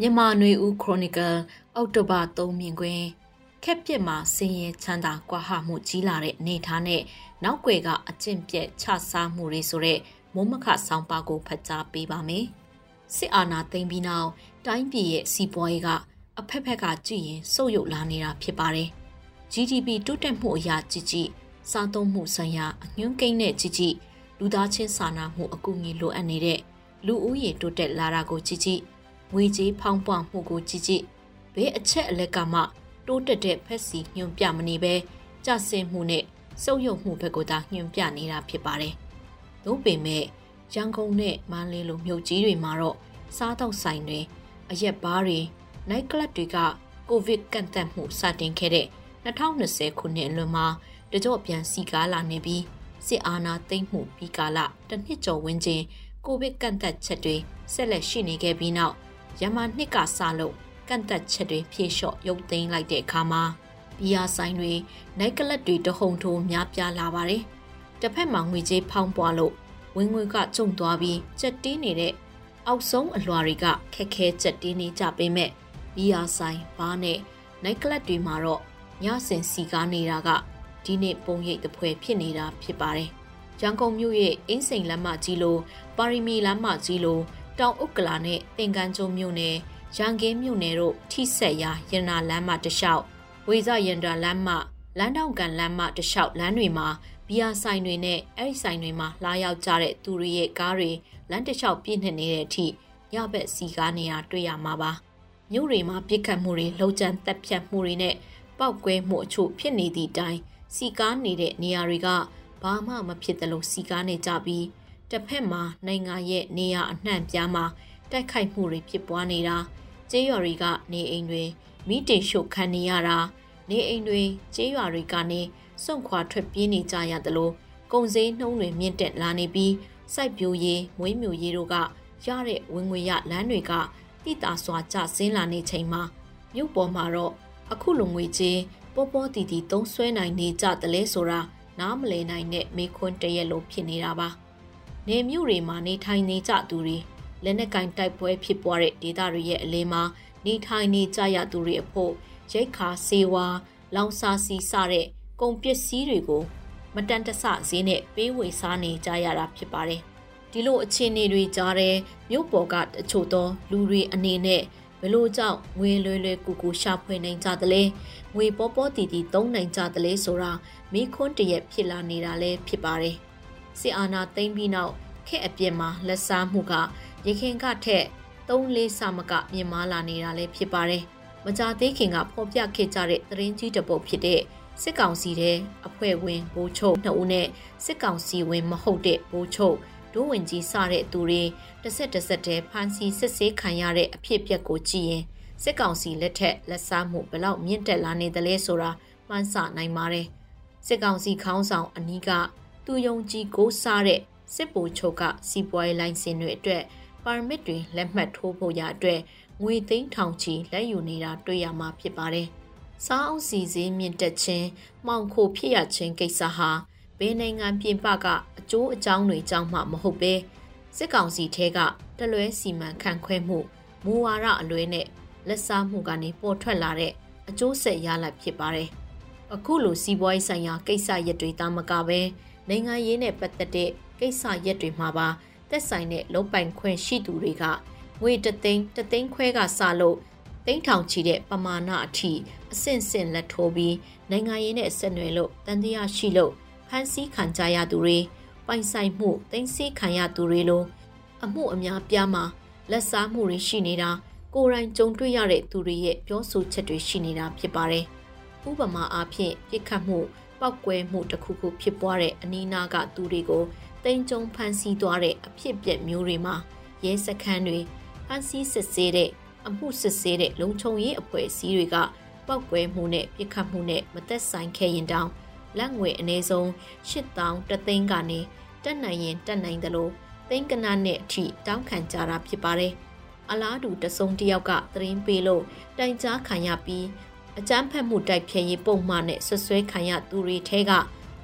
မြန်မာနွေဦးခရိုနီကယ်အောက်တိုဘာ3မြင်ကွင်းခက်ပြစ်မှာစင်ရဲချမ်းသာကွာဟမှုကြီးလာတဲ့အနေထားနဲ့နောက်ွယ်ကအကျင့်ပြက်ချစားမှုတွေဆိုတဲ့မုံမခဆောင်းပါကိုဖတ်ကြားပေးပါမယ်။စစ်အာဏာသိမ်းပြီးနောက်တိုင်းပြည်ရဲ့စီးပွားရေးကအဖက်ဖက်ကကြည့်ရင်စုပ်ယုပ်လာနေတာဖြစ်ပါတယ်။ GDP တိုးတက်မှုအရာကြည့်ကြည့်စားသုံးမှုဆိုင်ရာအညွှန်းကိန်းနဲ့ကြည့်ကြည့်လူသားချင်းစာနာမှုအကူအညီလိုအပ်နေတဲ့လူဦးရေတိုးတက်လာတာကိုကြည့်ကြည့် ငွေကြေးဖောင်းပွမှုကိုကြည့်ကြည့်ဘဲအချက်အလက်ကမှတိုးတက်တဲ့ဖက်စီညွန်ပြမနေပဲကြဆင်းမှုနဲ့စုပ်ယုပ်မှုဘက်ကိုသာညွန်ပြနေတာဖြစ်ပါတယ်။သို့ပေမဲ့ရန်ကုန်နဲ့မန္တလေးလိုမြို့ကြီးတွေမှာတော့စားတော့ဆိုင်တွေအရက်ဘားတွေနိုက်ကလပ်တွေကကိုဗစ်ကန့်သတ်မှုစတင်ခဲ့တဲ့2020ခုနှစ်အလွန်မှာတကြော့ပြန်စီကားလာနေပြီးစစ်အာဏာသိမ်းမှုပြီးကာလတစ်နှစ်ကျော်ဝန်းကျင်ကိုဗစ်ကန့်သတ်ချက်တွေဆက်လက်ရှိနေခဲ့ပြီးနောက် ရမနှစ်ကစလို့ကန့်သက်ချက်တွေဖြေလျှော့ရုပ်သိမ်းလိုက်တဲ့အခါမှာဘီယာဆိုင်တွေနိုက်ကလပ်တွေတဟုန်ထိုးများပြားလာပါတယ်။တစ်ဖက်မှာငွေကြေးဖောင်းပွားလို့ဝင်ငွေကကျုံသွားပြီးကြက်တင်းနေတဲ့အောက်ဆုံးအလွာတွေကခက်ခဲကြက်တင်းနေကြပေမဲ့ဘီယာဆိုင်ဘားနဲ့နိုက်ကလပ်တွေမှာတော့ညစင်စီကားနေတာကဒီနေ့ပုံရိပ်တစ်ဖွဲဖြစ်နေတာဖြစ်ပါတယ်။ရန်ကုန်မြို့ရဲ့အင်းစိန်လမ်းမကြီးလိုပါရီမီလမ်းမကြီးလို တောင်ဥက္ကလာနဲ့တင်ကန်းကျုံမြို့နယ်ရန်ကင်းမြို့နယ်တို့ထိဆက်ရာရနာလမ်းမတလျှောက်ဝေဇရန်တာလမ်းမလမ်းတောင်ကန်လမ်းမတလျှောက်လမ်းတွေမှာဘီယာဆိုင်တွေနဲ့အဲ့ဒီဆိုင်တွေမှာလာရောက်ကြတဲ့သူတွေရဲ့ကားတွေလမ်းတလျှောက်ပြည့်နေတဲ့အထိရဘက်စီကားနေရတွေ့ရမှာပါမြို့တွေမှာပြစ်ခတ်မှုတွေလှုပ်ကြမ်းတက်ဖြတ်မှုတွေနဲ့ပောက်ကွဲမှုအချို့ဖြစ်နေသည့်တိုင်စီကားနေတဲ့နေရာတွေကဘာမှမဖြစ်သလိုစီကားနေကြပြီး တစ်ဖက်မှာနိုင်ငံရဲ့နေရာအနှံ့ပြားမှာတိုက်ခိုက်မှုတွေဖြစ်ပွားနေတာကျေးရွာတွေကနေအိမ်တွေမိတင်ရှုပ်ခံနေရတာနေအိမ်တွေကျေးရွာတွေကနေစွန့်ခွာထွက်ပြေးနေကြရတယ်လို့ကုန်စည်နှုံးတွေမြင့်တက်လာနေပြီးစိုက်ပျိုးရေးမွေးမြူရေးတို့ကရတဲ့ဝင်ငွေရလမ်းတွေကတိတာစွာကျဆင်းလာနေချိန်မှာမြို့ပေါ်မှာတော့အခုလိုငွေကြေးပေါ်ပေါ်တီတီသုံးဆွဲနိုင်နေကြတယ်လဲဆိုတာနားမလည်နိုင်တဲ့မေခွန်းတရက်လိုဖြစ်နေတာပါ။ နေမြို့တွေမှာနေထိုင်နေကြသူတွေလက်နက်ကင်တိုက်ပွဲဖြစ်ပွားတဲ့ဒေသတွေရဲ့အလင်းမှာနေထိုင်နေကြရသူတွေအဖို့ရိတ်ခါစေဝါလောင်စာစီစတဲ့ကုန်ပစ္စည်းတွေကို မတန်တဆဈေးနဲ့ပေးဝေစားနေကြရတာဖြစ်ပါတယ်။ဒီလိုအခြေအနေတွေကြားတဲ့မြို့ပေါ်ကတချို့သောလူတွေအနေနဲ့ဘလို့ကြောင့်ငွေလွယ်လွယ်ကူကူရှာဖွေနိုင်ကြသလဲငွေပေါ်ပေါ်တီတီသုံးနိုင်ကြသလဲဆိုတာမိခွန်းတရက်ဖြစ်လာနေတာလည်းဖြစ်ပါတယ်။ စစ်အာဏာသိမ်းပြီးနောက်ခက်အပြစ်မှာလက်စားမှုကရခင်ကထက်၃လေးဆမကမြင့်မားလာနေတာလည်းဖြစ်ပါတယ်။မကြသေးခင်ကဖော်ပြခဲ့ကြတဲ့သတင်းကြီးတစ်ပုဒ်ဖြစ်တဲ့စစ်ကောင်စီတဲ့အဖွဲ့ဝင်ဘိုးချုပ်နှစ်ဦးနဲ့စစ်ကောင်စီဝင်မဟုတ်တဲ့ဘိုးချုပ်ဒိုးဝင်ကြီးစတဲ့သူတွေတစ်ဆက်တစ်ဆက်တည်းဖမ်းဆီးစစ်ဆေးခံရတဲ့အဖြစ်အပျက်ကိုကြည့်ရင်စစ်ကောင်စီလက်ထက်လက်စားမှုဘလောက်မြင့်တက်လာနေသလဲဆိုတာမှန်းဆနိုင်ပါတယ်။စစ်ကောင်စီခေါင်းဆောင်အနီးက သူယုံကြည်ကိုစားတဲ့စစ်ဗိုလ်ချုပ်ကစီးပွားရေးလိုင်စင်တွေအတွက်ပါရမစ်တွေလက်မှတ်ထိုးဖို့ရအတွက်ငွေသိန်းထောင်ချီလက်ယူနေတာတွေ့ရမှာဖြစ်ပါတယ်။စားအောင်စီစည်းမြင့်တက်ခြင်းမှောင်ခိုဖြစ်ရခြင်းကိစ္စဟာဘယ်နိုင်ငံပြင်ပကအကျိုးအကြောင်းတွေကြောင့်မှမဟုတ်ပဲစစ်ကောင်စီထဲကတလွဲစီမံခန့်ခွဲမှုမူဝါဒအလွဲနဲ့လက်စားမှုကနေပေါ်ထွက်လာတဲ့အကျိုးဆက်ရလဒ်ဖြစ်ပါတယ်။အခုလိုစီးပွားရေးဆိုင်ရာကိစ္စရပ်တွေတာမကပဲ နိုင်ငံရေးနဲ့ပတ်သက်တဲ့ကိစ္စရက်တွေမှာပါသက်ဆိုင်တဲ့လုံပိုင်ခွင့်ရှိသူတွေကငွေတသိန်းတသိန်းခွဲကစလို့တိန်းထောင်ချီတဲ့ပမာဏအထိအဆင့်ဆင့်လက်ထိုးပြီးနိုင်ငံရေးနဲ့ဆက်နွယ်လို့တန်တရားရှိလို့ဖမ်းဆီးခံကြရသူတွေပိုင်ဆိုင်မှုတင်စီခံရသူတွေလိုအမှုအများပြားမှာလက်စားမှုတွေရှိနေတာကိုယ်တိုင်ကြုံတွေ့ရတဲ့သူတွေရဲ့ပြောဆိုချက်တွေရှိနေတာဖြစ်ပါတယ်။ဥပမာအားဖြင့်ပြစ်ခတ်မှု ပောက်ကွဲမှုတစ်ခုခုဖြစ်ပွားတဲ့အနီးနားကသူတွေကိုတိမ်ကြုံဖမ်းဆီးသွားတဲ့အဖြစ်အပျက်မျိုးတွေမှာရဲစခန်းတွေဖမ်းဆီးစစ်ဆေးတဲ့အမှုစစ်ဆေးတဲ့လုံခြုံရေးအဖွဲ့အစည်းတွေကပောက်ကွဲမှုနဲ့ပြစ်ခတ်မှုနဲ့မသက်ဆိုင်ခဲ့ရင်တောင်လက်ငွေအနည်းဆုံး8000တသိန်းကနေတက်နိုင်ရင်တက်နိုင်တယ်လို့သိန်းကနနဲ့အထိတောင်းခံကြတာဖြစ်ပါတယ်။အလားတူတစုံတစ်ယောက်ကသတင်းပေးလို့တိုင်ကြားခံရပြီး အကြမ်းဖက်မှုတိုက်ဖျက်ရေးပုံမှန်နဲ့ဆွဆွဲခံရသူတွေထဲက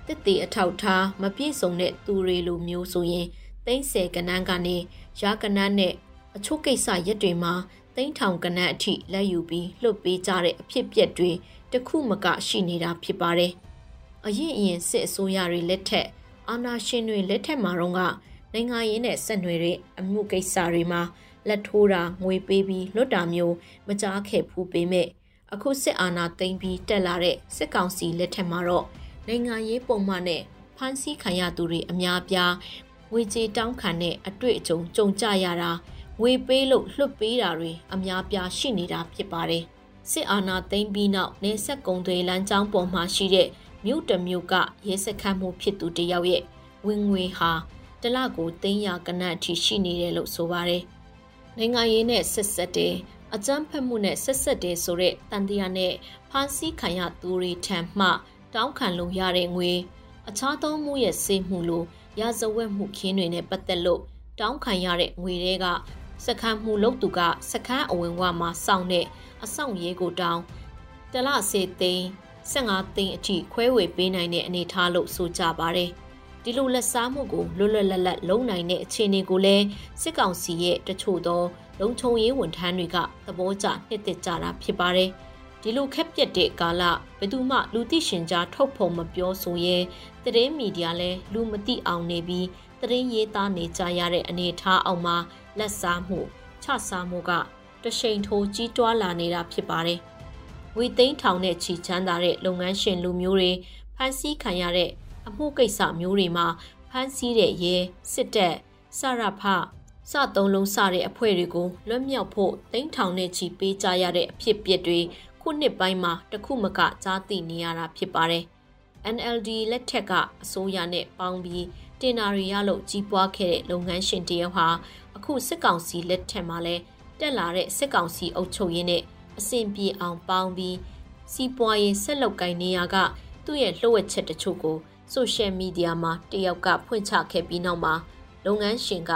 တစ်တီအထောက်ထားမပြည့်စုံတဲ့သူတွေလိုမျိုးဆိုရင်သိန်းဆယ်ကနန်းကနေရာကနန်းနဲ့အချို့ကိစ္စရက်တွေမှာသိန်းထောင်ကနန်းအထိလက်ယူပြီးလှုပ်ပေးကြတဲ့အဖြစ်ပြက်တွေတခုမကရှိနေတာဖြစ်ပါတယ်။အရင်အရင်စစ်အစိုးရတွေလက်ထက်အာဏာရှင်တွေလက်ထက်မှာတော့ကနိုင်ငံရေးနဲ့ဆက်နွယ်တဲ့အမှုကိစ္စတွေမှာလက်ထိုးတာငွေပေးပြီးလွတ်တာမျိုးမကြားခဲ့ဖူးပေမဲ့ အခုစစ်အာဏာသိမ်းပြီးတက်လာတဲ့စစ်ကောင်စီလက်ထက်မှာတော့နိုင်ငံရေးပုံမှန်နဲ့ဖမ်းဆီးခံရသူတွေအများပြားငွေကြေးတောင်းခံတဲ့အတွေ့အကြုံကြုံကြရတာငွေပေးလို့လွှတ်ပေးတာတွေအများပြားရှိနေတာဖြစ်ပါတယ်စစ်အာဏာသိမ်းပြီးနောက်နေဆက်ကုံတွေလမ်းကြောင်းပေါ်မှာရှိတဲ့မြို့တမြို့ကရဲစခန်းမှုဖြစ်သူတယောက်ရဲ့ဝင်ငွေဟာတလကိုသိန်းရာကနတ်အထိရှိနေတယ်လို့ဆိုပါတယ်နိုင်ငံရေးနဲ့ဆက်ဆက်တဲ့ အကြမ်းဖက်မှုနဲ့ဆက်ဆက်တဲ့ဆိုတဲ့တန်တရားနဲ့ဖမ်းဆီးခံရသူတွေထံမှ တောင်းခံလို့ရတဲ့ငွေအခြားသောမှုရဲ့စေမှုလိုရာဇဝတ်မှုခင်းတွေနဲ့ပတ်သက်လို့တောင်းခံရတဲ့ငွေတွေကစခန်းမှုလုပ်သူကစခန်းအဝင်ဝမှာစောင့်တဲ့အဆောင်ရဲကိုတောင်းတလစေသိန်း15သိန်းအထိခွဲဝေပေးနိုင်တဲ့အနေအထားလို့ဆိုကြပါတယ် ဒီလိုလက်စားမှုကိုလွတ်လွတ်လပ်လပ်လုံနိုင်တဲ့အခြေအနေကိုလည်းစစ်ကောင်စီရဲ့တချို့သောလုံခြုံရေးဝန်ထမ်းတွေကသဘောကျနှစ်သက်ကြတာဖြစ်ပါတယ်ဒီလိုခက်ပြက်တဲ့ကာလဘယ်သူမှလူသိရှင်ကြားထုတ်ဖော်မပြောဆိုရဲသတင်းမီဒီယာလည်းလူမသိအောင်နေပြီးသတင်းရေးသားနေကြရတဲ့အနေအထားအောက်မှာလက်စားမှုချစားမှုကတရှိန်ထိုးကြီးတွားလာနေတာဖြစ်ပါတယ်။ဝီသိန်းထောင်နဲ့ချီချမ်းသာတဲ့လုပ်ငန်းရှင်လူမျိုးတွေဖမ်းဆီးခံရတဲ့ အမှုကိစ္စမျိုးတွေမှာဖမ်းဆီးတဲ့ရဲစစ်တပ်စရဖစသုံးလုံးစတဲ့အဖွဲ့တွေကိုလွတ်မြောက်ဖို့သိန်းထောင်နဲ့ချီပေးကြရတဲ့အဖြစ်ပြက်တွေခုနှစ်ပိုင်းမှာတခုမကကြားသိနေရတာဖြစ်ပါတယ်။ NLD လက်ထက်ကအစိုးရနဲ့ပေါင်းပြီးတင်နာရီရလို့ကြီးပွားခဲ့တဲ့လုပ်ငန်းရှင်တယောက်ဟာအခုစစ်ကောင်စီလက်ထက်မှာလဲတက်လာတဲ့စစ်ကောင်စီအုပ်ချုပ်ရေးနဲ့အဆင်ပြေအောင်ပေါင်းပြီးစီးပွားရေးဆက်လုပ်ကိုင်နေရကသူ့ရဲ့လှုပ်ဝက်ချက်တချို့ကို ဆိုရှယ်မီဒီယာမှာတယောက်ကဖွင့်ချခဲ့ပြီးနောက်မှာလုပ်ငန်းရှင်က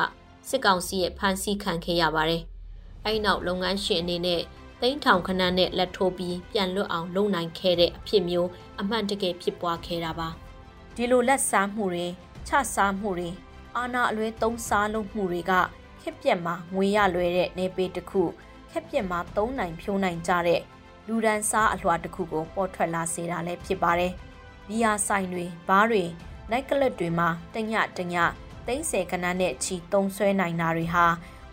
စစ်ကောင်စီရဲ့ဖမ်းဆီးခံခဲ့ရပါတယ်။အဲဒီနောက်လုပ်ငန်းရှင်အနေနဲ့သိန်းထောင်ခဏနဲ့လက်ထိုးပြီးပြန်လွတ်အောင်လုပ်နိုင်ခဲ့တဲ့အဖြစ်မျိုးအမှန်တကယ်ဖြစ်ပွားခဲ့တာပါ။ဒီလိုလက်စားမှုတွေချစားမှုတွေအာနာအလွဲသုံးစားလုပ်မှုတွေကခက်ပြက်မှာငွေရလွယ်တဲ့နေပေတစ်ခုခက်ပြက်မှာသုံးနိုင်ဖြိုးနိုင်ကြတဲ့လူဒန်းစားအလွှာတစ်ခုကိုပေါ်ထွက်လာစေတာလည်းဖြစ်ပါတယ်။ ဘီယာဆိုင်တွေဘားတွေနိုက်ကလပ်တွေမှာတညတညသိန်းဆယ်ကနန်းနဲ့ချီတုံးဆွဲနိုင်တာတွေဟာ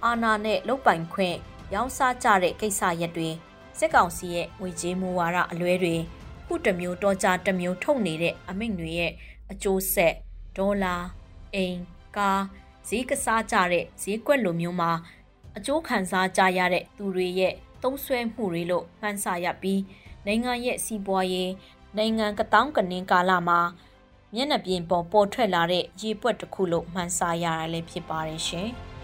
အာနာနဲ့လုတ်ပိုင်ခွင့်ရောင်းစားကြတဲ့ကိစ္စရက်တွေစစ်ကောင်စီရဲ့ငွေကြေးမူဝါဒအလွဲတွေခုတမျိုးတော့ကြတမျိုးထုတ်နေတဲ့အမိန့်တွေရဲ့အကျိုးဆက်ဒေါ်လာအိမ်ကားဈေးကစားကြတဲ့ဈေးကွက်လိုမျိုးမှာအကျိုးခံစားကြရတဲ့သူတွေရဲ့သုံးဆွဲမှုတွေလို့မှန်းဆရပြီးနိုင်ငံရဲ့စီးပွားရေး နိုင်ငံကတောင်းကနင်းကာလမှာမျက်နှာပြင်ပေါ်ပေါ်ထွက်လာတဲ့ရေပွက်တစ်ခုလို့မှန်းဆရရလည်းဖြစ်ပါတယ်ရှင်။